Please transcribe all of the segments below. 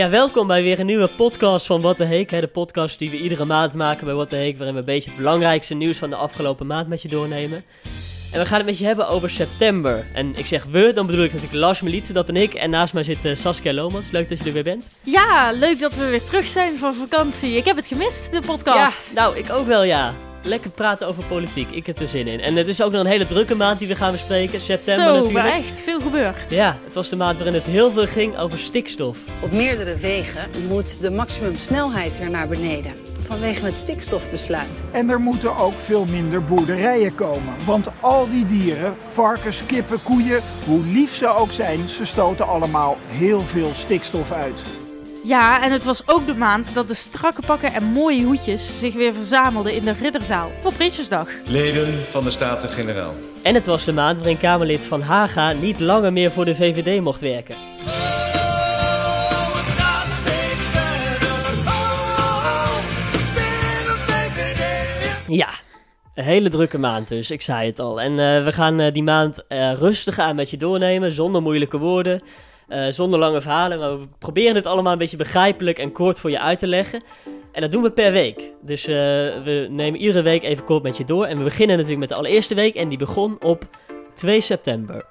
Ja, welkom bij weer een nieuwe podcast van What the Heek. hè, De podcast die we iedere maand maken bij What the Heek, waarin we een beetje het belangrijkste nieuws van de afgelopen maand met je doornemen. En we gaan het met je hebben over september. En ik zeg we, dan bedoel ik natuurlijk Lars Melitse, dat ben ik. En naast mij zit eh, Saskia Lomans. Leuk dat je er weer bent. Ja, leuk dat we weer terug zijn van vakantie. Ik heb het gemist, de podcast. Ja, nou, ik ook wel, ja. Lekker praten over politiek. Ik heb er zin in. En het is ook nog een hele drukke maand die we gaan bespreken. September Zo, natuurlijk. maar echt veel gebeurd. Ja, het was de maand waarin het heel veel ging over stikstof. Op meerdere wegen moet de maximumsnelheid weer naar beneden. Vanwege het stikstofbesluit. En er moeten ook veel minder boerderijen komen. Want al die dieren, varkens, kippen, koeien, hoe lief ze ook zijn, ze stoten allemaal heel veel stikstof uit. Ja, en het was ook de maand dat de strakke pakken en mooie hoedjes zich weer verzamelden in de Ridderzaal voor Prinsjesdag. Leden van de Staten-Generaal. En het was de maand waarin Kamerlid Van Haga niet langer meer voor de VVD mocht werken. Ja, een hele drukke maand dus, ik zei het al. En eh, we gaan eh, die maand eh, rustig aan met je doornemen, zonder moeilijke woorden, eh, zonder lange verhalen. Maar we proberen het allemaal een beetje begrijpelijk en kort voor je uit te leggen. En dat doen we per week. Dus eh, we nemen iedere week even kort met je door. En we beginnen natuurlijk met de allereerste week en die begon op 2 september.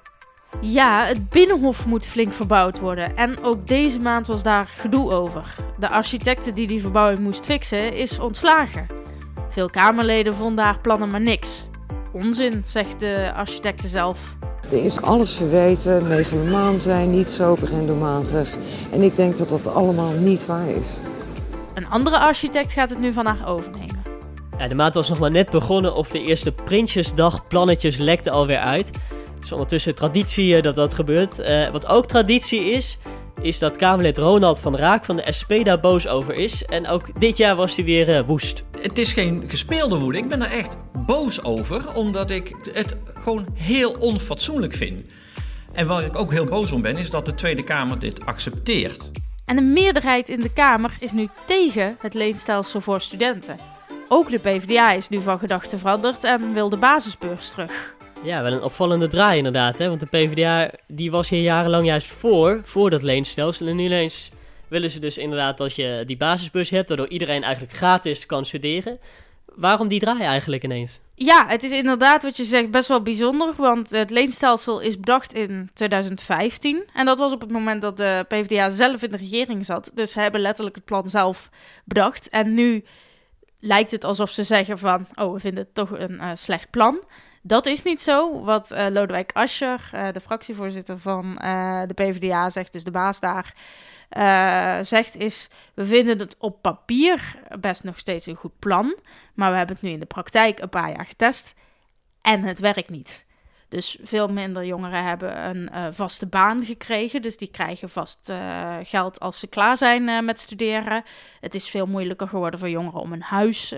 Ja, het Binnenhof moet flink verbouwd worden. En ook deze maand was daar gedoe over. De architecte die die verbouwing moest fixen is ontslagen. Veel Kamerleden vonden haar plannen maar niks. Onzin, zegt de architecte zelf. Er is alles verweten, megalomaan zijn, niet sober en doelmatig. En ik denk dat dat allemaal niet waar is. Een andere architect gaat het nu van haar overnemen. Ja, de maand was nog maar net begonnen of de eerste Prinsjesdag plannetjes lekten alweer uit. Het is ondertussen traditie eh, dat dat gebeurt. Eh, wat ook traditie is, is dat Kamerlid Ronald van Raak van de SP daar boos over is. En ook dit jaar was hij weer eh, woest. Het is geen gespeelde woede. Ik ben er echt boos over, omdat ik het gewoon heel onfatsoenlijk vind. En waar ik ook heel boos om ben, is dat de Tweede Kamer dit accepteert. En een meerderheid in de Kamer is nu tegen het leenstelsel voor studenten. Ook de PvdA is nu van gedachten veranderd en wil de basisbeurs terug. Ja, wel een opvallende draai inderdaad. Hè? Want de PvdA die was hier jarenlang juist voor, voor dat leenstelsel. En nu ineens willen ze dus inderdaad dat je die basisbus hebt, waardoor iedereen eigenlijk gratis kan studeren. Waarom die draai eigenlijk ineens? Ja, het is inderdaad wat je zegt best wel bijzonder, want het leenstelsel is bedacht in 2015. En dat was op het moment dat de PvdA zelf in de regering zat. Dus ze hebben letterlijk het plan zelf bedacht. En nu lijkt het alsof ze zeggen van, oh, we vinden het toch een eh, slecht plan. Dat is niet zo. Wat eh, Lodewijk Asscher, eh, de fractievoorzitter van eh, de PvdA, zegt, dus de baas daar, zegt is: we vinden het op papier best nog steeds een goed plan, maar we hebben het nu in de praktijk een paar jaar getest en het werkt niet. Dus veel minder jongeren hebben een eh, vaste baan gekregen. Dus die krijgen vast eh, geld als ze klaar zijn eh, met studeren. Het is veel moeilijker geworden voor jongeren om een huis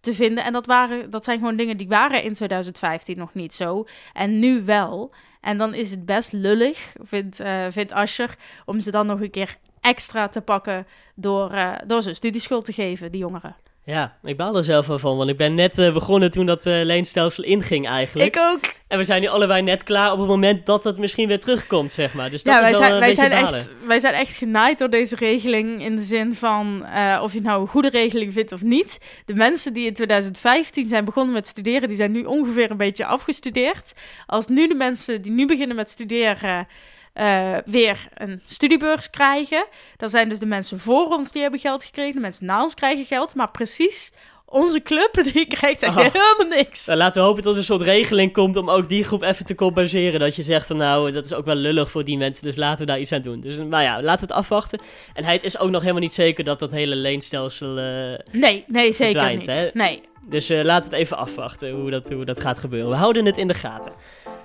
te vinden. En dat, waren, dat zijn gewoon dingen die waren in 2015 nog niet zo. En nu wel. En dan is het best lullig, vindt, vindt Ascher, om ze dan nog een keer extra te pakken door, door ze studieschuld te geven, die jongeren. Ja, ik baal er zelf wel van, want ik ben net eh, begonnen toen dat eh, leenstelsel inging eigenlijk. ook. En we zijn nu allebei net klaar op het moment dat het misschien weer terugkomt, zeg maar. Dus dat Ja, is wij wel zijn, een wij, beetje zijn balen. echt, wij zijn echt genaaid door deze regeling. In de zin van eh, of je nou een goede regeling vindt of niet. De mensen die in 2015 zijn begonnen met studeren, die zijn nu ongeveer een beetje afgestudeerd. Als nu de mensen die nu beginnen met studeren. Eh, weer een studiebeurs krijgen. Dan zijn dus de mensen voor ons die hebben geld gekregen. De mensen na ons krijgen geld. Maar precies onze club, die krijgt echt Oh. helemaal niks. Nou, laten we hopen dat er een soort regeling komt om ook die groep even te compenseren. Dat je zegt van nou, dat is ook wel lullig voor die mensen, dus laten we daar iets aan doen. Dus nou ja, laten we het afwachten. En het is ook nog helemaal niet zeker dat dat hele leenstelsel... eh, Nee, nee, zeker Verdwijnt, niet. hè? Nee. dus eh laten we het even afwachten hoe dat, hoe dat gaat gebeuren. We houden het in de gaten.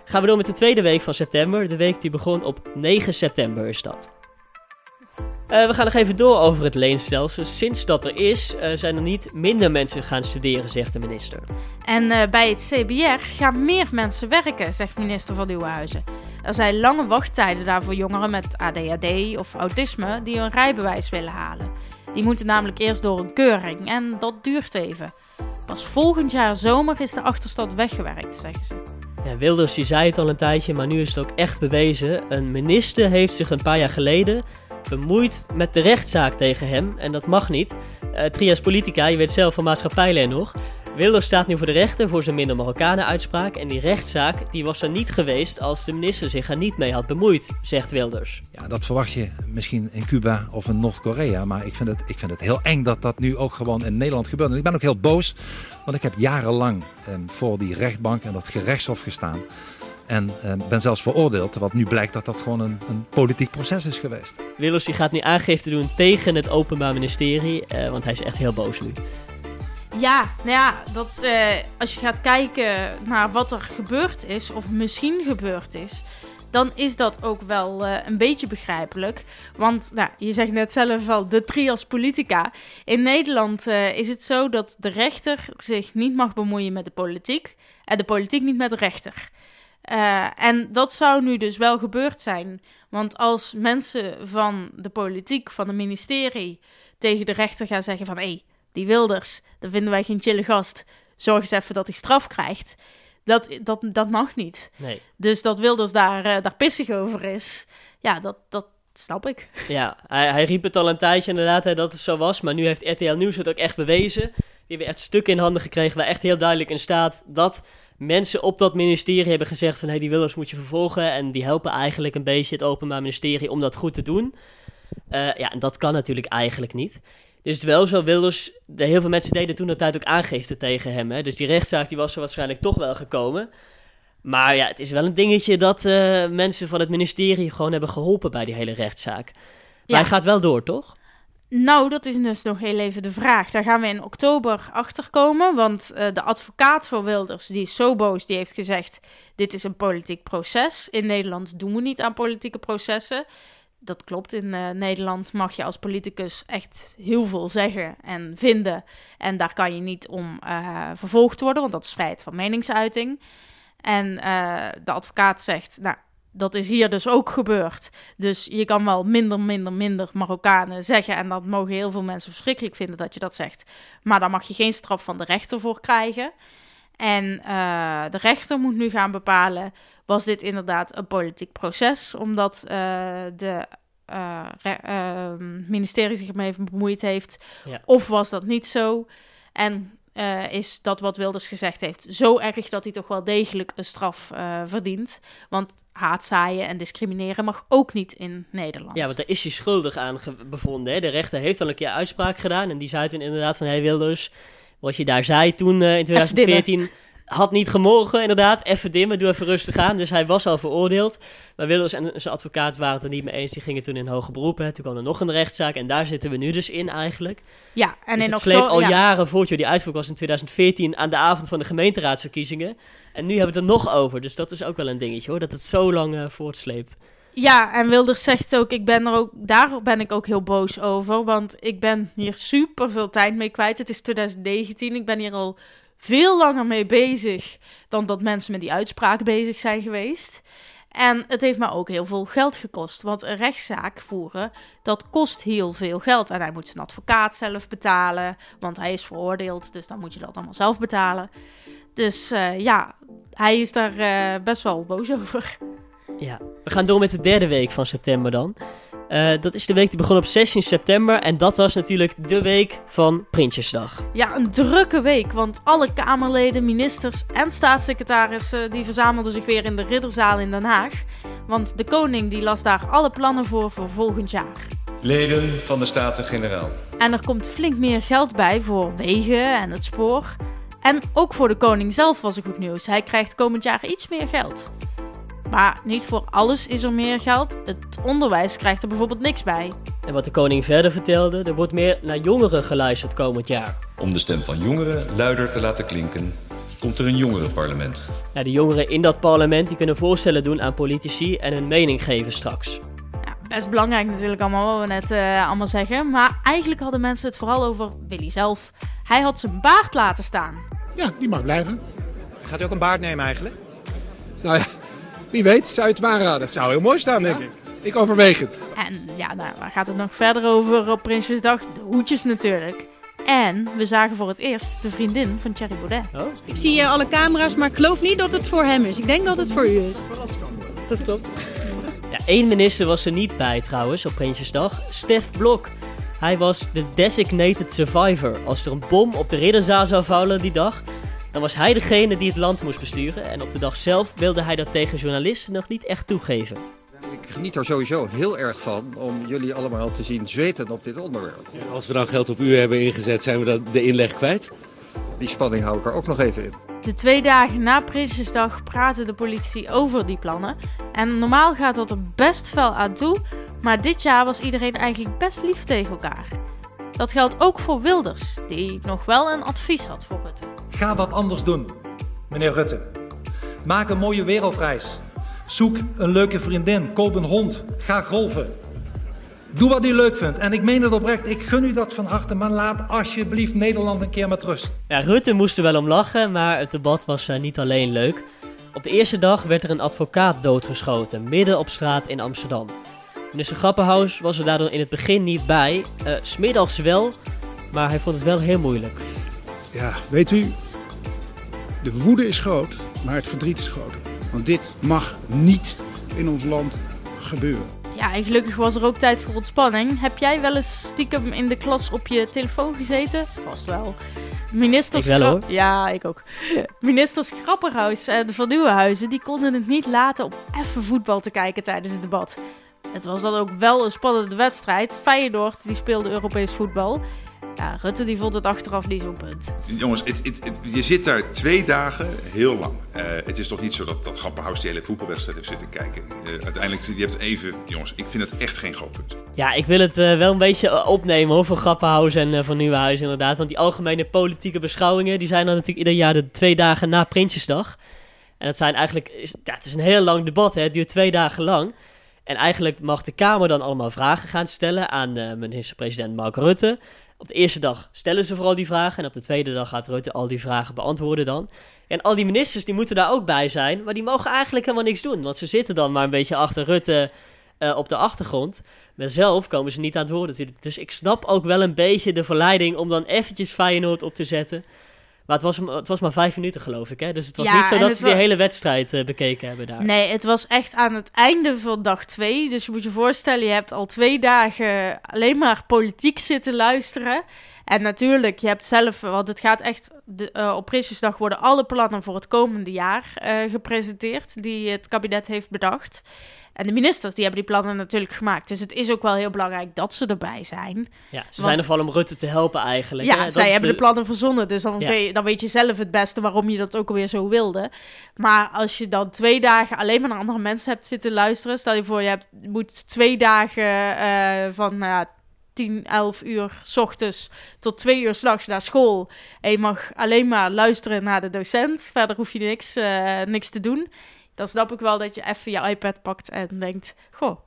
Gaan we door met de tweede week van september. De week die begon op 9 september is dat. Eh, we gaan nog even door over het leenstelsel. Sinds dat er is, eh, zijn er niet minder mensen gaan studeren, zegt de minister. En eh, bij het CBR gaan meer mensen werken, zegt minister van Nieuwenhuizen. Er zijn lange wachttijden daar voor jongeren met ADHD of autisme die een rijbewijs willen halen. Die moeten namelijk eerst door een keuring en dat duurt even. Pas volgend jaar zomer is de achterstand weggewerkt, zeggen ze. Ja, Wilders die zei het al een tijdje, maar nu is het ook echt bewezen. Een minister heeft zich een paar jaar geleden bemoeit met de rechtszaak tegen hem. En dat mag niet. Uh, trias Politica, je weet zelf van maatschappijlen nog. Wilders staat nu voor de rechter voor zijn minder Marokkanen uitspraak. En die rechtszaak die was er niet geweest als de minister zich er niet mee had bemoeid, zegt Wilders. Ja, dat verwacht je misschien in Cuba of in Noord-Korea. Maar ik vind, het, ik vind het heel eng dat dat nu ook gewoon in Nederland gebeurt. En ik ben ook heel boos, want ik heb jarenlang eh, voor die rechtbank en dat gerechtshof gestaan. En eh, ben zelfs veroordeeld, wat nu blijkt dat dat gewoon een, een politiek proces is geweest. Wilders die gaat nu aangifte doen tegen het Openbaar Ministerie, eh, want hij is echt heel boos nu. Ja, nou ja, dat, eh, als je gaat kijken naar wat er gebeurd is, of misschien gebeurd is, dan is dat ook wel uh, een beetje begrijpelijk. Want nou, je zegt net zelf al, de trias politica. In Nederland uh, is het zo dat de rechter zich niet mag bemoeien met de politiek en de politiek niet met de rechter. En dat zou nu dus wel gebeurd zijn. Want als mensen van de politiek, van het ministerie, tegen de rechter gaan zeggen van... hé, hey, die Wilders, dat vinden wij geen chille gast. Zorg eens even dat hij straf krijgt. Dat, dat, dat mag niet. Nee. Dus dat Wilders daar, uh, daar pissig over is, ja, dat, dat snap ik. Ja, hij, hij riep het al een tijdje inderdaad hè, dat het zo was. Maar nu heeft RTL Nieuws het ook echt bewezen. Die hebben echt stukken in handen gekregen waar echt heel duidelijk in staat dat mensen op dat ministerie hebben gezegd van... hé, hey, die Wilders moet je vervolgen. En die helpen eigenlijk een beetje het Openbaar Ministerie om dat goed te doen. Uh, ja, en dat kan natuurlijk eigenlijk niet. Dus het wel zo, Wilders, de, heel veel mensen deden toen dat tijd ook aangifte tegen hem. Hè? Dus die rechtszaak die was er waarschijnlijk toch wel gekomen. Maar ja, het is wel een dingetje dat uh, mensen van het ministerie gewoon hebben geholpen bij die hele rechtszaak. Maar ja. hij gaat wel door, toch? Nou, dat is dus nog heel even de vraag. Daar gaan we in oktober achter komen. Want uh, de advocaat van Wilders, die is zo boos, die heeft gezegd: Dit is een politiek proces. In Nederland doen we niet aan politieke processen dat klopt. In uh, Nederland mag je als politicus echt heel veel zeggen en vinden. En daar kan je niet om uh, vervolgd worden, want dat is vrijheid van meningsuiting. En uh, de advocaat zegt, nou, dat is hier dus ook gebeurd. Dus je kan wel minder, minder, minder Marokkanen zeggen. En dat mogen heel veel mensen verschrikkelijk vinden dat je dat zegt. Maar daar mag je geen straf van de rechter voor krijgen. En uh, de rechter moet nu gaan bepalen: was dit inderdaad een politiek proces? Omdat uh, de uh, ministerie zich ermee bemoeid heeft. Ja. Of was dat niet zo? En is dat wat Wilders gezegd heeft zo erg dat hij toch wel degelijk een straf verdient? Want haatzaaien en discrimineren mag ook niet in Nederland. Ja, want daar is hij schuldig aan bevonden. Hè? De rechter heeft al een keer uitspraak gedaan. En die zei toen inderdaad van: hey Wilders wat je daar zei toen uh, in 2014 had niet gemogen, inderdaad. Even dimmen, doe even rustig aan. Dus hij was al veroordeeld. Maar Wilders en zijn advocaat waren het er niet mee eens. Die gingen toen in hoge beroepen. Toen kwam er nog een rechtszaak. En daar zitten we nu dus in eigenlijk. Ja, en dus in het sleept al ja. jaren voort. Die uitspraak was in 2014 aan de avond van de gemeenteraadsverkiezingen. En nu hebben we het er nog over. Dus dat is ook wel een dingetje hoor. Dat het zo lang uh, voortsleept. Ja, en Wilders zegt ook, ik ben er ook, daar ben ik ook heel boos over. Want ik ben hier super veel tijd mee kwijt. Het is 2019, ik ben hier al veel langer mee bezig dan dat mensen met die uitspraak bezig zijn geweest. En het heeft me ook heel veel geld gekost. Want een rechtszaak voeren, dat kost heel veel geld. En hij moet zijn advocaat zelf betalen, want hij is veroordeeld. Dus dan moet je dat allemaal zelf betalen. Dus uh, ja, hij is daar uh, best wel boos over. Ja, we gaan door met de derde week van september dan. Uh, dat is de week die begon op 16 september. En dat was natuurlijk de week van Prinsjesdag. Ja, een drukke week. Want alle Kamerleden, ministers en staatssecretarissen... die verzamelden zich weer in de Ridderzaal in Den Haag. Want de koning die las daar alle plannen voor voor volgend jaar. Leden van de Staten-Generaal. En er komt flink meer geld bij voor wegen en het spoor. En ook voor de koning zelf was er goed nieuws. Hij krijgt komend jaar iets meer geld. Maar niet voor alles is er meer geld. Het onderwijs krijgt er bijvoorbeeld niks bij. En wat de koning verder vertelde, er wordt meer naar jongeren geluisterd komend jaar. Om de stem van jongeren luider te laten klinken, komt er een jongerenparlement. Ja, de jongeren in dat parlement die kunnen voorstellen doen aan politici en hun mening geven straks. Ja, best belangrijk natuurlijk allemaal wat we net uh, allemaal zeggen. Maar eigenlijk hadden mensen het vooral over Willy zelf. Hij had zijn baard laten staan. Ja, die mag blijven. Gaat u ook een baard nemen eigenlijk? Nou ja, wie weet, zou je het me aanraden? Het zou heel mooi staan, denk ja? ik. Ik overweeg het. En ja, nou, waar gaat het nog verder over op Prinsjesdag? De hoedjes natuurlijk. En we zagen voor het eerst de vriendin van Thierry Baudet. Oh. Ik zie uh, alle camera's, maar ik geloof niet dat het voor hem is. Ik denk dat het voor u is. Dat klopt. Ja, Eén minister was er niet bij trouwens op Prinsjesdag. Stef Blok. Hij was de designated survivor. Als er een bom op de ridderzaal zou vallen die dag, dan was hij degene die het land moest besturen. En op de dag zelf wilde hij dat tegen journalisten nog niet echt toegeven. Ik geniet er sowieso heel erg van om jullie allemaal te zien zweten op dit onderwerp. Als we dan geld op u hebben ingezet, zijn we dat de inleg kwijt? Die spanning hou ik er ook nog even in. De twee dagen na Prinsjesdag praten de politie over die plannen. En normaal gaat dat er best fel aan toe, maar dit jaar was iedereen eigenlijk best lief tegen elkaar. Dat geldt ook voor Wilders, die nog wel een advies had voor Rutte. Ga wat anders doen, meneer Rutte. Maak een mooie wereldreis. Zoek een leuke vriendin, koop een hond, ga golven. Doe wat u leuk vindt. En ik meen het oprecht, ik gun u dat van harte, maar laat alsjeblieft Nederland een keer met rust. Ja, Rutte moest er wel om lachen, maar het debat was uh, niet alleen leuk. Op de eerste dag werd er een advocaat doodgeschoten, midden op straat in Amsterdam. Minister Grappenhaus was er daardoor in het begin niet bij. Uh, smiddags wel, maar hij vond het wel heel moeilijk. Ja, weet u, de woede is groot, maar het verdriet is groter. Want dit mag niet in ons land gebeuren. Ja, en gelukkig was er ook tijd voor ontspanning. Heb jij wel eens stiekem in de klas op je telefoon gezeten? Vast wel. Ministers ik wel hoor. Ja, ik ook. Ministers Grapperhaus en Van Nieuwenhuizen die konden het niet laten om even voetbal te kijken tijdens het debat. Het was dan ook wel een spannende wedstrijd. Feyenoord die speelde Europees voetbal. Ja, Rutte die vond het achteraf niet zo'n punt. Jongens, het, het, het, je zit daar twee dagen heel lang. Uh, het is toch niet zo dat, dat Grappenhaus die hele voetbalwedstrijd heeft zitten kijken. Uh, uiteindelijk, je hebt even... Jongens, ik vind het echt geen groot punt. Ja, ik wil het uh, wel een beetje opnemen hoor, van Grappenhaus en van Nieuwenhuis inderdaad. Want die algemene politieke beschouwingen, die zijn dan natuurlijk ieder jaar de twee dagen na Prinsjesdag. En dat zijn eigenlijk... Ja, het is een heel lang debat, hè. het duurt twee dagen lang. En eigenlijk mag de Kamer dan allemaal vragen gaan stellen aan minister-president Mark Rutte. Op de eerste dag stellen ze vooral die vragen. En op de tweede dag gaat Rutte al die vragen beantwoorden dan. En al die ministers die moeten daar ook bij zijn. Maar die mogen eigenlijk helemaal niks doen. Want ze zitten dan maar een beetje achter Rutte uh, op de achtergrond. Maar zelf komen ze niet aan het woord natuurlijk. Dus ik snap ook wel een beetje de verleiding om dan eventjes Feyenoord op te zetten. Maar het was, het was maar vijf minuten, geloof ik. Hè? Dus het was ja, niet zo dat ze was... die hele wedstrijd uh, bekeken hebben daar. Nee, het was echt aan het einde van dag twee. Dus je moet je voorstellen, je hebt al twee dagen alleen maar politiek zitten luisteren. En natuurlijk, je hebt zelf, want het gaat echt, de, uh, op Prinsjesdag worden alle plannen voor het komende jaar uh, gepresenteerd, die het kabinet heeft bedacht. En de ministers die hebben die plannen natuurlijk gemaakt. Dus het is ook wel heel belangrijk dat ze erbij zijn. Ja, ze Want, zijn er vooral om Rutte te helpen eigenlijk. Ja, hè? Dat zij hebben de... de plannen verzonnen. Dus dan, Ja. weet je, dan weet je zelf het beste waarom je dat ook alweer zo wilde. Maar als je dan twee dagen alleen maar naar andere mensen hebt zitten luisteren. Stel je voor, je hebt, moet twee dagen eh, van nou ja, 10, 11 uur s ochtends tot 2 uur s'nachts naar school. En je mag alleen maar luisteren naar de docent. Verder hoef je niks, eh, niks te doen. Dan snap ik wel dat je even je iPad pakt en denkt: Goh,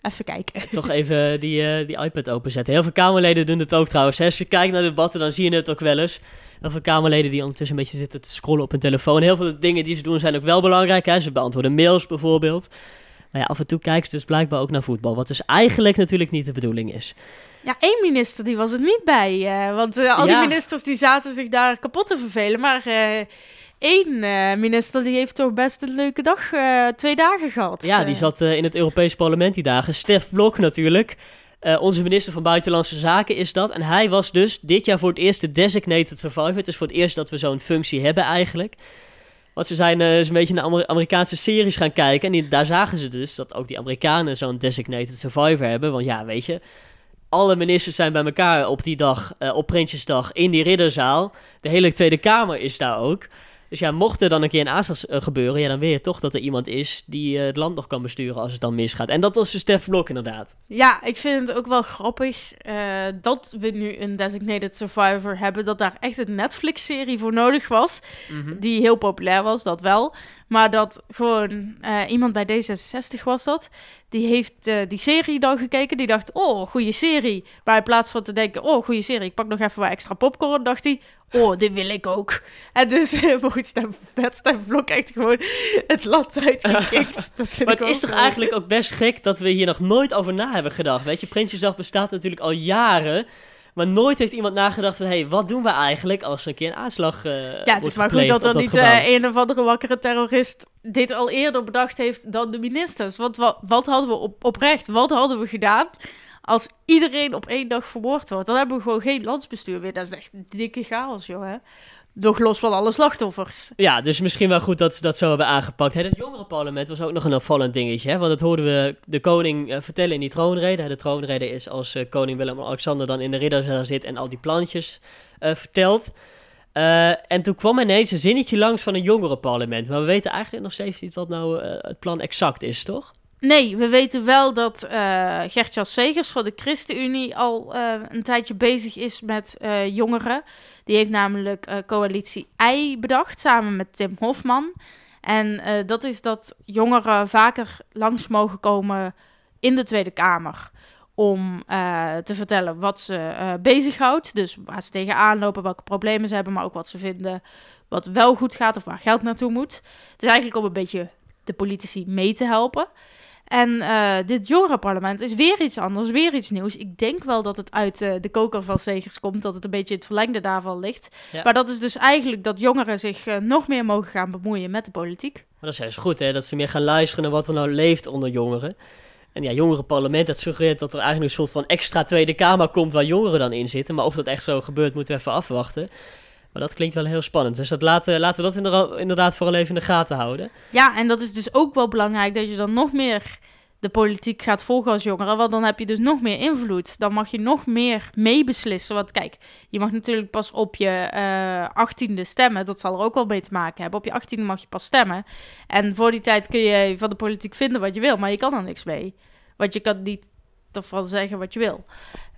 even kijken. Toch even die, eh, die iPad openzetten. Heel veel Kamerleden doen het ook trouwens. Hè. Als je kijkt naar de debatten, dan zie je het ook wel eens. Heel veel Kamerleden die ondertussen een beetje zitten te scrollen op hun telefoon. Heel veel dingen die ze doen zijn ook wel belangrijk. Hè. Ze beantwoorden mails bijvoorbeeld. Maar ja, af en toe kijken ze dus blijkbaar ook naar voetbal. Wat dus eigenlijk natuurlijk niet de bedoeling is. Ja, één minister die was er niet bij. eh, want eh, al Ja. die ministers die zaten zich daar kapot te vervelen. Maar één eh, minister die heeft toch best een leuke dag, eh, twee dagen gehad. Ja, die Eh, zat in het Europees Parlement die dagen. Stef Blok natuurlijk. Onze minister van Buitenlandse Zaken is dat. En hij was dus dit jaar voor het eerst de designated survivor. Het is voor het eerst dat we zo'n functie hebben eigenlijk. Want ze zijn eens een beetje naar Amer- Amerikaanse series gaan kijken. En die- daar zagen ze dus dat ook die Amerikanen zo'n designated survivor hebben. Want ja, weet je, alle ministers zijn bij elkaar op die dag, op Prinsjesdag, in die ridderzaal. De hele Tweede Kamer is daar ook. Dus ja, mocht er dan een keer een aanslag eh, gebeuren, ja, dan weet je toch dat er iemand is die eh, het land nog kan besturen als het dan misgaat. En dat was dus Stef Blok inderdaad. Ja, ik vind het ook wel grappig eh, dat we nu een designated survivor hebben. Dat daar echt een Netflix-serie voor nodig was. Mhm. Die heel populair was, dat wel. Maar dat gewoon eh, iemand bij D66 was dat. Die heeft eh, die serie dan gekeken. Die dacht, oh, goede serie. Maar in plaats van te denken, oh, goede serie. Ik pak nog even wat extra popcorn. Dacht hij, oh, dit wil ik ook. En dus werd Stef Blok echt gewoon het land uitgekikt. Maar het is toch eigenlijk ook best gek dat we hier nog nooit over na hebben gedacht. Weet je, Prinsjesdag bestaat natuurlijk al jaren. Maar nooit heeft iemand nagedacht van, hé, hey, wat doen we eigenlijk als er een keer een aanslag eh Ja, het is maar goed dat er op niet eh, een of andere wakkere terrorist dit al eerder bedacht heeft dan de ministers. Want wat, wat hadden we op, oprecht, wat hadden we gedaan als iedereen op één dag vermoord wordt? Dan hebben we gewoon geen landsbestuur meer. Dat is echt dikke chaos, joh. Hè? Nog los van alle slachtoffers. Ja, dus misschien wel goed dat ze dat zo hebben aangepakt. Het jongerenparlement was ook nog een opvallend dingetje. Hè? Want dat hoorden we de koning uh, vertellen in die troonrede. De troonrede is als uh, koning Willem-Alexander dan in de ridderzaal zit en al die plantjes uh, vertelt. en toen kwam ineens een zinnetje langs van een jongerenparlement. Maar we weten eigenlijk nog steeds niet wat nou het plan exact is, toch? Nee, we weten wel dat uh, Gert-Jan Segers van de ChristenUnie al uh, een tijdje bezig is met uh, jongeren. Die heeft namelijk coalitie I bedacht, samen met Tim Hofman. En dat is dat jongeren vaker langs mogen komen in de Tweede Kamer. Om te vertellen wat ze bezighoudt. Dus waar ze tegenaan lopen, welke problemen ze hebben, maar ook wat ze vinden wat wel goed gaat of waar geld naartoe moet. Het is eigenlijk om een beetje de politici mee te helpen. En uh, dit jongerenparlement is weer iets anders, weer iets nieuws. Ik denk wel dat het uit uh, de koker van Zegers komt, dat het een beetje het verlengde daarvan ligt. Ja. Maar dat is dus eigenlijk dat jongeren zich uh, nog meer mogen gaan bemoeien met de politiek. Maar dat is juist goed, hè? dat ze meer gaan luisteren naar wat er nou leeft onder jongeren. En ja, jongerenparlement, dat suggereert dat er eigenlijk een soort van extra Tweede Kamer komt waar jongeren dan in zitten. Maar of dat echt zo gebeurt, moeten we even afwachten. Maar dat klinkt wel heel spannend. Dus dat laten, laten we dat inderdaad vooral even in de gaten houden. Ja, en dat is dus ook wel belangrijk dat je dan nog meer de politiek gaat volgen als jongere. Want dan heb je dus nog meer invloed. Dan mag je nog meer meebeslissen. Want kijk, je mag natuurlijk pas op je achttiende uh, stemmen. Dat zal er ook wel mee te maken hebben. Op je achttiende mag je pas stemmen. En voor die tijd kun je van de politiek vinden wat je wil. Maar je kan er niks mee. Want je kan niet ervan zeggen wat je wil.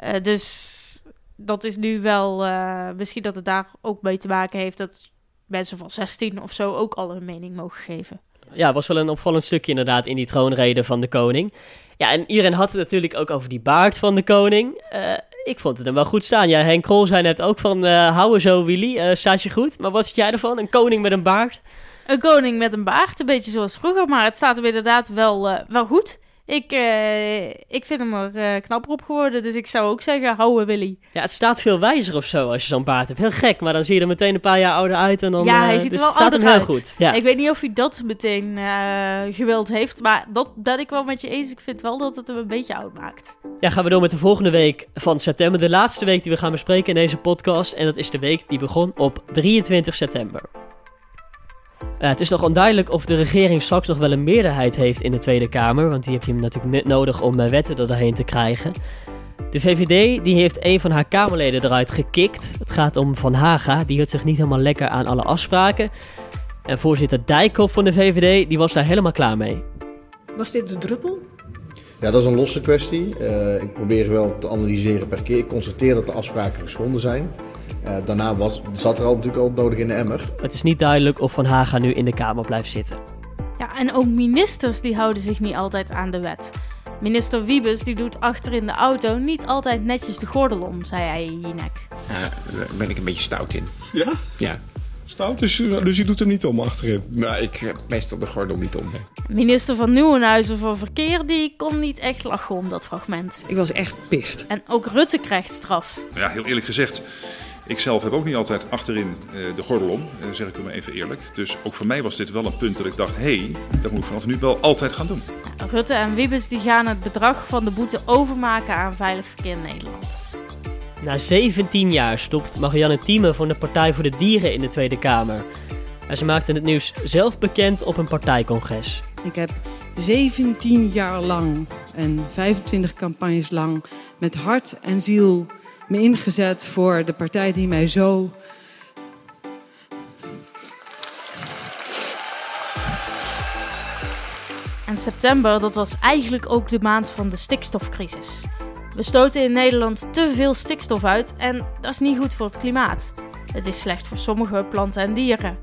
Uh, dus dat is nu wel... Uh, misschien dat het daar ook mee te maken heeft... dat mensen van 16 of zo ook al hun mening mogen geven ja, was wel een opvallend stukje inderdaad in die troonrede van de koning. Ja, en iedereen had het natuurlijk ook over die baard van de koning. Uh, ik vond het hem wel goed staan. Ja, Henk Krol zei net ook van, uh, hou er zo Willy, uh, staat je goed. Maar wat vind jij ervan? Een koning met een baard? Een koning met een baard, een beetje zoals vroeger. Maar het staat hem inderdaad wel, wel goed. Ik, uh, ik vind hem er uh, knapper op geworden, dus ik zou ook zeggen, houden Willy. Ja, het staat veel wijzer of zo als je zo'n baard hebt. Heel gek, maar dan zie je er meteen een paar jaar ouder uit en dan ja, hij uh, ziet dus er wel het staat hem heel uit. goed. Ja. Ik weet niet of hij dat meteen gewild heeft, maar dat ben ik wel met je eens. Ik vind wel dat het hem een beetje oud maakt. Ja, gaan we door met de volgende week van september. De laatste week die we gaan bespreken in deze podcast. En dat is de week die begon op 23 september. Uh, het is nog onduidelijk of de regering straks nog wel een meerderheid heeft in de Tweede Kamer, want die heb je natuurlijk nodig om uh, wetten er doorheen te krijgen. De VVD die heeft een van haar Kamerleden eruit gekikt. Het gaat om Van Haga, die hield zich niet helemaal lekker aan alle afspraken. En voorzitter Dijkhoff van de VVD, die was daar helemaal klaar mee. Was dit de druppel? Ja, dat is een losse kwestie. Uh, ik probeer wel te analyseren per keer. Ik constateer dat de afspraken geschonden zijn. Uh, daarna was, zat er al natuurlijk al nodig in de emmer. Het is niet duidelijk of Van Haga nu in de Kamer blijft zitten. Ja, en ook ministers die houden zich niet altijd aan de wet. Minister Wiebes die doet achter in de auto niet altijd netjes de gordel om, zei hij in Jinek. Ja, daar ben ik een beetje stout in. Ja? Ja. Stout? Dus, dus je doet hem niet om achterin? Nou, ik heb meestal de gordel niet om. Nee. Minister van Nieuwenhuizen van Verkeer die kon niet echt lachen om dat fragment. Ik was echt pist. En ook Rutte krijgt straf. Ja, heel eerlijk gezegd. Ik zelf heb ook niet altijd achterin uh, de gordel om, uh, zeg ik u maar even eerlijk. Dus ook voor mij was dit wel een punt dat ik dacht, hé, hey, dat moet ik vanaf nu wel altijd gaan doen. Rutte en Wiebes die gaan het bedrag van de boete overmaken aan Veilig Verkeer Nederland. Na 17 jaar stopt Marianne Thieme van de Partij voor de Dieren in de Tweede Kamer. En ze maakte het nieuws zelf bekend op een partijcongres. Ik heb 17 jaar lang en 25 campagnes lang met hart en ziel me ingezet voor de partij die mij zo. En september, dat was eigenlijk ook de maand van de stikstofcrisis. We stoten in Nederland te veel stikstof uit en dat is niet goed voor het klimaat. Het is slecht voor sommige planten en dieren.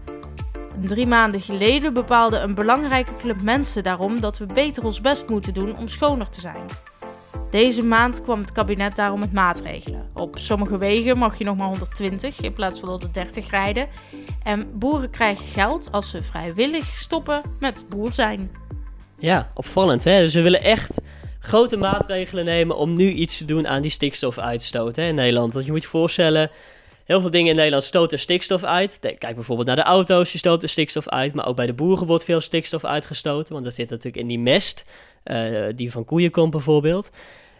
Drie maanden geleden bepaalde een belangrijke club mensen daarom dat we beter ons best moeten doen om schoner te zijn. Deze maand kwam het kabinet daarom met maatregelen. Op sommige wegen mag je nog maar 120 in plaats van 130 rijden. En boeren krijgen geld als ze vrijwillig stoppen met boer zijn. Ja, opvallend hè. Dus we willen echt grote maatregelen nemen om nu iets te doen aan die stikstofuitstoot hè, in Nederland. Want je moet je voorstellen, Heel veel dingen in Nederland stoten stikstof uit. Kijk bijvoorbeeld naar de auto's, die stoten stikstof uit. Maar ook bij de boeren wordt veel stikstof uitgestoten. Want dat zit natuurlijk in die mest, eh, die van koeien komt bijvoorbeeld.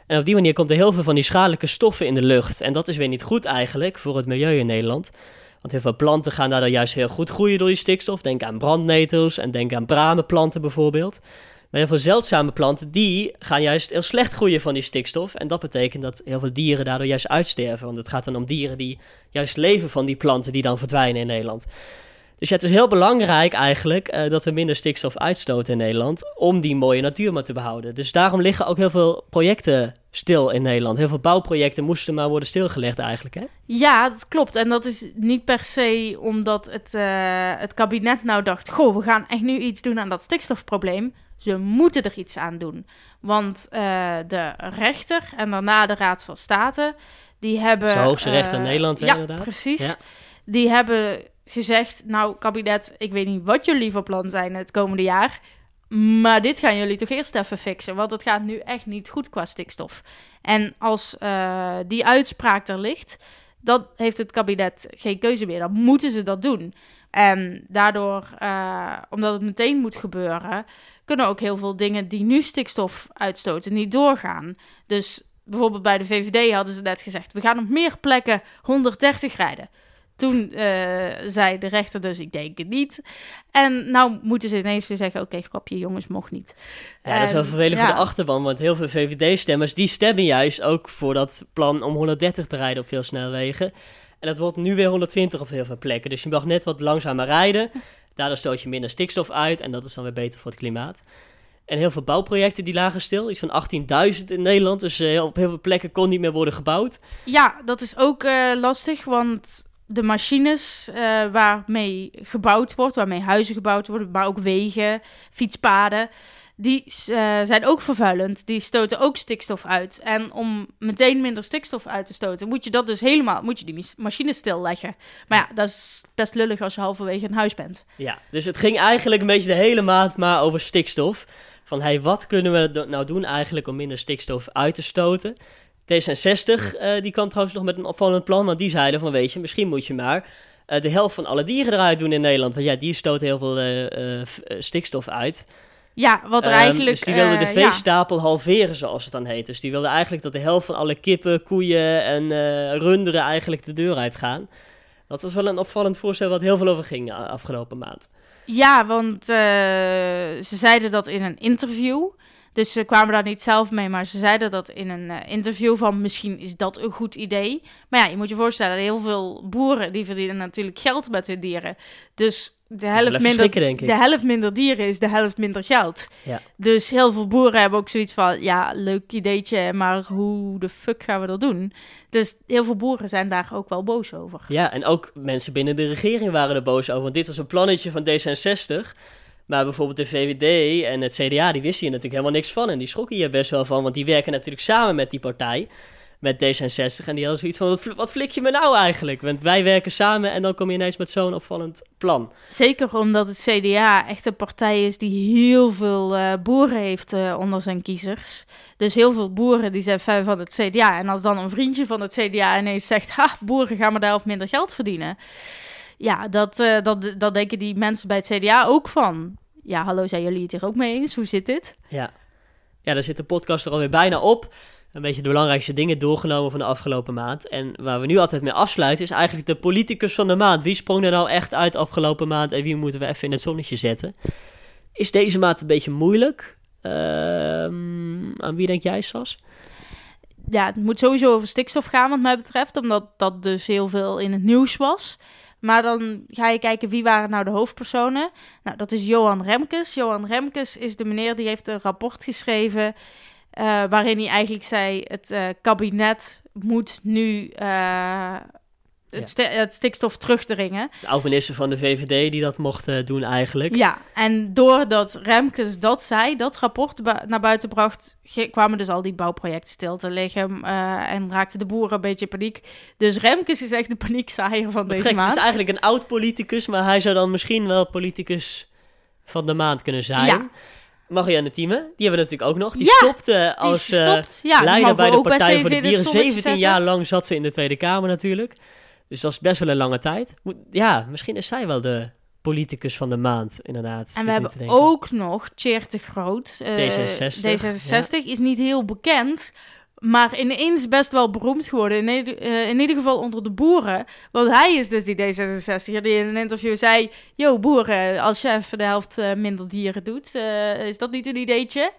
En op die manier komt er heel veel van die schadelijke stoffen in de lucht. En dat is weer niet goed eigenlijk voor het milieu in Nederland. Want heel veel planten gaan daardoor juist heel goed groeien door die stikstof. Denk aan brandnetels en denk aan bramenplanten bijvoorbeeld. Maar heel veel zeldzame planten, die gaan juist heel slecht groeien van die stikstof. En dat betekent dat heel veel dieren daardoor juist uitsterven. Want het gaat dan om dieren die juist leven van die planten die dan verdwijnen in Nederland. Dus ja, het is heel belangrijk eigenlijk eh, dat we minder stikstof uitstoten in Nederland. Om die mooie natuur maar te behouden. Dus daarom liggen ook heel veel projecten stil in Nederland. Heel veel bouwprojecten moesten maar worden stilgelegd eigenlijk, hè? Ja, dat klopt. En dat is niet per se omdat het, eh, het kabinet nou dacht: Goh, we gaan echt nu iets doen aan dat stikstofprobleem. Ze moeten er iets aan doen. Want eh, de rechter en daarna de Raad van State, die hebben. De hoogste rechter in Nederland, hè, ja, inderdaad. Precies. Ja. Die hebben gezegd: Nou, kabinet, ik weet niet wat jullie van plan zijn het komende jaar. Maar dit gaan jullie toch eerst even fixen. Want het gaat nu echt niet goed qua stikstof. En als eh, die uitspraak er ligt, dan heeft het kabinet geen keuze meer. Dan moeten ze dat doen. En daardoor, eh, omdat het meteen moet gebeuren, kunnen ook heel veel dingen die nu stikstof uitstoten niet doorgaan. Dus bijvoorbeeld bij de VVD hadden ze net gezegd: we gaan op meer plekken 130 rijden. Toen eh, zei de rechter dus, ik denk het niet. En nou moeten ze ineens weer zeggen, oké, grapje, jongens, mocht niet. Ja, dat is wel En, vervelend ja. voor de achterban, want heel veel VVD-stemmers die stemmen juist ook voor dat plan om 130 te rijden op veel snelwegen. En dat wordt nu weer 120 op heel veel plekken. Dus je mag net wat langzamer rijden. Daardoor stoot je minder stikstof uit en dat is dan weer beter voor het klimaat. En heel veel bouwprojecten die lagen stil. Iets van 18.000 in Nederland. Dus eh, op heel veel plekken kon niet meer worden gebouwd. Ja, dat is ook eh, lastig, want de machines eh, waarmee gebouwd wordt, waarmee huizen gebouwd worden, maar ook wegen, fietspaden, die eh, zijn ook vervuilend. Die stoten ook stikstof uit. En om meteen minder stikstof uit te stoten, moet je dat dus helemaal, moet je die machines stilleggen. Maar ja, dat is best lullig als je halverwege een huis bent. Ja, dus het ging eigenlijk een beetje de hele maand maar over stikstof. Van hey, wat kunnen we nou doen eigenlijk om minder stikstof uit te stoten? D66 eh, die kwam trouwens nog met een opvallend plan, want die zeiden van weet je, misschien moet je maar eh, de helft van alle dieren eruit doen in Nederland. Want ja, die stoten heel veel eh, stikstof uit. Ja, wat er Ehm, eigenlijk... dus die wilden de ja. veestapel halveren, zoals het dan heet. Dus die wilden eigenlijk dat de helft van alle kippen, koeien en eh, runderen eigenlijk de deur uitgaan. Dat was wel een opvallend voorstel wat heel veel over ging afgelopen maand. Ja, want eh, ze zeiden dat in een interview. Dus ze kwamen daar niet zelf mee, maar ze zeiden dat in een eh, interview van misschien is dat een goed idee. Maar ja, je moet je voorstellen, heel veel boeren die verdienen natuurlijk geld met hun dieren. Dus de helft, minder, schrikken, denk ik. de helft minder dieren is de helft minder geld. Ja. Dus heel veel boeren hebben ook zoiets van, ja, leuk ideetje, maar hoe de fuck gaan we dat doen? Dus heel veel boeren zijn daar ook wel boos over. Ja, en ook mensen binnen de regering waren er boos over. Want dit was een plannetje van D66. Maar bijvoorbeeld de VVD en het CDA, die wisten hier natuurlijk helemaal niks van. En die schrokken hier best wel van, want die werken natuurlijk samen met die partij. Met D66. En die hadden zoiets van, wat, fl- wat flik je me nou eigenlijk? Want wij werken samen en dan kom je ineens met zo'n opvallend plan. Zeker omdat het CDA echt een partij is die heel veel eh, boeren heeft eh, onder zijn kiezers. Dus heel veel boeren die zijn fan van het CDA. En als dan een vriendje van het CDA ineens zegt... Ha, boeren gaan maar daar of minder geld verdienen. Ja, dat, eh, dat, dat denken die mensen bij het CDA ook van. Ja, hallo, zijn jullie het hier ook mee eens? Hoe zit dit? Ja. Ja, daar zit de podcast er alweer bijna op. Een beetje de belangrijkste dingen doorgenomen van de afgelopen maand. En waar we nu altijd mee afsluiten is eigenlijk de politicus van de maand. Wie sprong er nou echt uit afgelopen maand en wie moeten we even in het zonnetje zetten? Is deze maand een beetje moeilijk? Ehm, aan wie denk jij, Sas? ja, het moet sowieso over stikstof gaan, wat mij betreft, omdat dat dus heel veel in het nieuws was. Maar dan ga je kijken wie waren nou de hoofdpersonen. Nou, dat is Johan Remkes. Johan Remkes is de meneer die heeft een rapport geschreven. eh, waarin hij eigenlijk zei: het eh, kabinet moet nu eh, het, het stikstof terugdringen. De oud-minister van de VVD die dat mocht eh, doen eigenlijk. Ja, en doordat Remkes dat zei, dat rapport bu- naar buiten bracht, kwamen dus al die bouwprojecten stil te liggen eh, en raakten de boeren een beetje in paniek. Dus Remkes is echt de paniekzaaier van deze Gek, het maand. is eigenlijk een oud-politicus, maar hij zou dan misschien wel politicus van de maand kunnen zijn. Ja. Marianne Thieme, die hebben we natuurlijk ook nog. Die Ja, stopte als eh. Ja, leider bij de Partij voor de Dieren. zonnetje 17 zetten. jaar lang zat ze in de Tweede Kamer natuurlijk. Dus dat is best wel een lange tijd. Moet- ja, misschien is zij wel de politicus van de maand, inderdaad. En we hebben ook nog Tjeerd de Groot. Eh, D66, D66 is niet heel bekend, maar ineens best wel beroemd geworden. In, ieder- eh, in ieder geval onder de boeren. Want hij is dus die D66 die in een interview zei... Yo, boeren, als je even de helft eh, minder dieren doet, is dat niet een ideetje?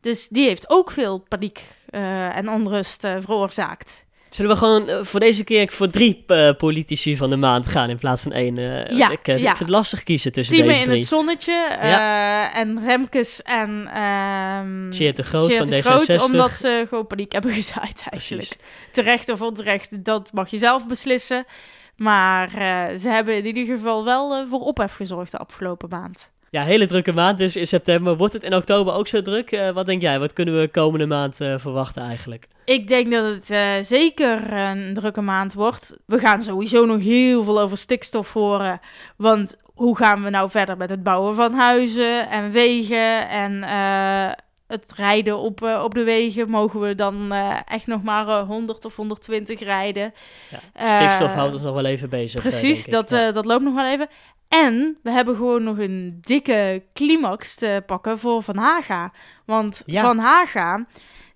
Dus die heeft ook veel paniek en onrust veroorzaakt. Zullen we gewoon eh, voor deze keer voor drie eh, politici van de maand gaan in plaats van één? eh, Ja, ik, ik ja. vind het lastig kiezen tussen deze in drie. het zonnetje en Remkes en... ehm Tjeerd de Groot van de Groot, D66. omdat ze gewoon paniek hebben gezaaid eigenlijk. Terecht of onterecht, dat mag je zelf beslissen. Maar ze hebben in ieder geval wel voor ophef gezorgd de afgelopen maand. Ja, hele drukke maand dus in september. Wordt het in oktober ook zo druk? Eh, wat denk jij? Wat kunnen we komende maand eh, verwachten eigenlijk? Ik denk dat het eh, zeker een drukke maand wordt. We gaan sowieso nog heel veel over stikstof horen. Want hoe gaan we nou verder met het bouwen van huizen en wegen en het rijden op, op de wegen? Mogen we dan echt nog maar eh, 100 of 120 rijden? Eh, Stikstof houdt ons nog wel even bezig. Precies, dat, dat loopt nog wel even. En we hebben gewoon nog een dikke climax te pakken voor Van Haga. Want Ja. Van Haga,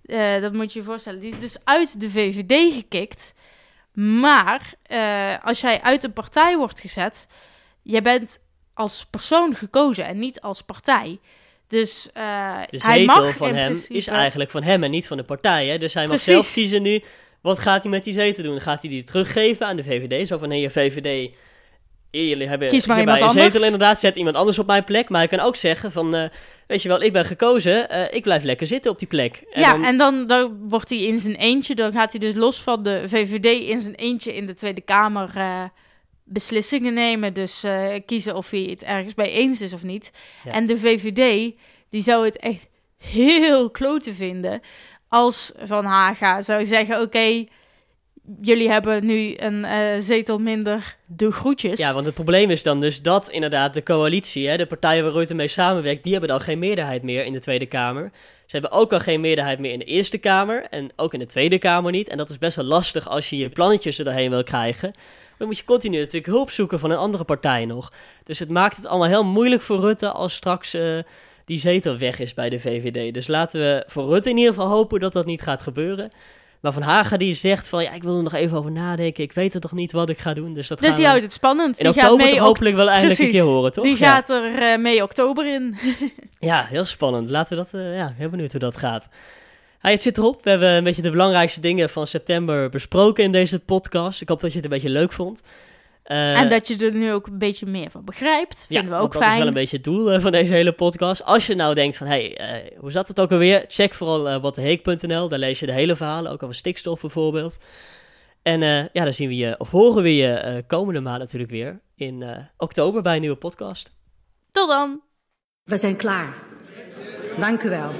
eh, dat moet je je voorstellen, die is dus uit de VVD gekikt. Maar eh, als jij uit een partij wordt gezet, je bent als persoon gekozen en niet als partij. Dus eh, De hij zetel mag van hem principe- is eigenlijk van hem en niet van de partij. Hè? Dus hij mag Precies. zelf kiezen nu. Wat gaat hij met die zetel doen? Gaat hij die teruggeven aan de VVD? Zo van, nee, je VVD... Jullie hebben Kies maar iemand een zetel anders. inderdaad, zet iemand anders op mijn plek. Maar hij kan ook zeggen van, eh, weet je wel, ik ben gekozen, eh, ik blijf lekker zitten op die plek. En ja, dan- en dan, dan wordt hij in zijn eentje, dan gaat hij dus los van de VVD in zijn eentje in de Tweede Kamer eh, beslissingen nemen. Dus kiezen of hij het ergens bij eens is of niet. Ja. En de VVD, die zou het echt heel klote vinden als Van Haga zou zeggen, oké, jullie hebben nu een eh, zetel minder, de groetjes. Ja, want het probleem is dan dus dat inderdaad de coalitie, hè, de partijen waar Rutte mee samenwerkt, die hebben dan geen meerderheid meer in de Tweede Kamer. Ze hebben ook al geen meerderheid meer in de Eerste Kamer en ook in de Tweede Kamer niet. En dat is best wel lastig als je je plannetjes er doorheen wil krijgen. Dan moet je continu natuurlijk hulp zoeken van een andere partij nog. Dus het maakt het allemaal heel moeilijk voor Rutte als straks eh, die zetel weg is bij de VVD. Dus laten we voor Rutte in ieder geval hopen dat dat niet gaat gebeuren. Maar Van Haga die zegt van, ja, ik wil er nog even over nadenken. Ik weet het toch niet wat ik ga doen. Dus dat Dus gaan die we houdt het spannend. in die gaat oktober mee hopelijk wel eindelijk Precies. een keer horen, toch? Die Ja. gaat er eh, mee oktober in. Ja, heel spannend. Laten we dat, eh, ja, heel benieuwd hoe dat gaat. Hey, het zit erop. We hebben een beetje de belangrijkste dingen van september besproken in deze podcast. Ik hoop dat je het een beetje leuk vond. Eh, en dat je er nu ook een beetje meer van begrijpt. ja, Vinden we ook dat fijn. is wel een beetje het doel eh, van deze hele podcast. Als je nou denkt van, hey, eh, hoe zat het ook alweer? Check vooral watdeheek.nl. Daar lees je de hele verhalen, ook over stikstof bijvoorbeeld. En eh, ja, dan zien we je, of horen we je eh, komende maand natuurlijk weer in eh, oktober bij een nieuwe podcast. Tot dan. We zijn klaar. Dank u wel.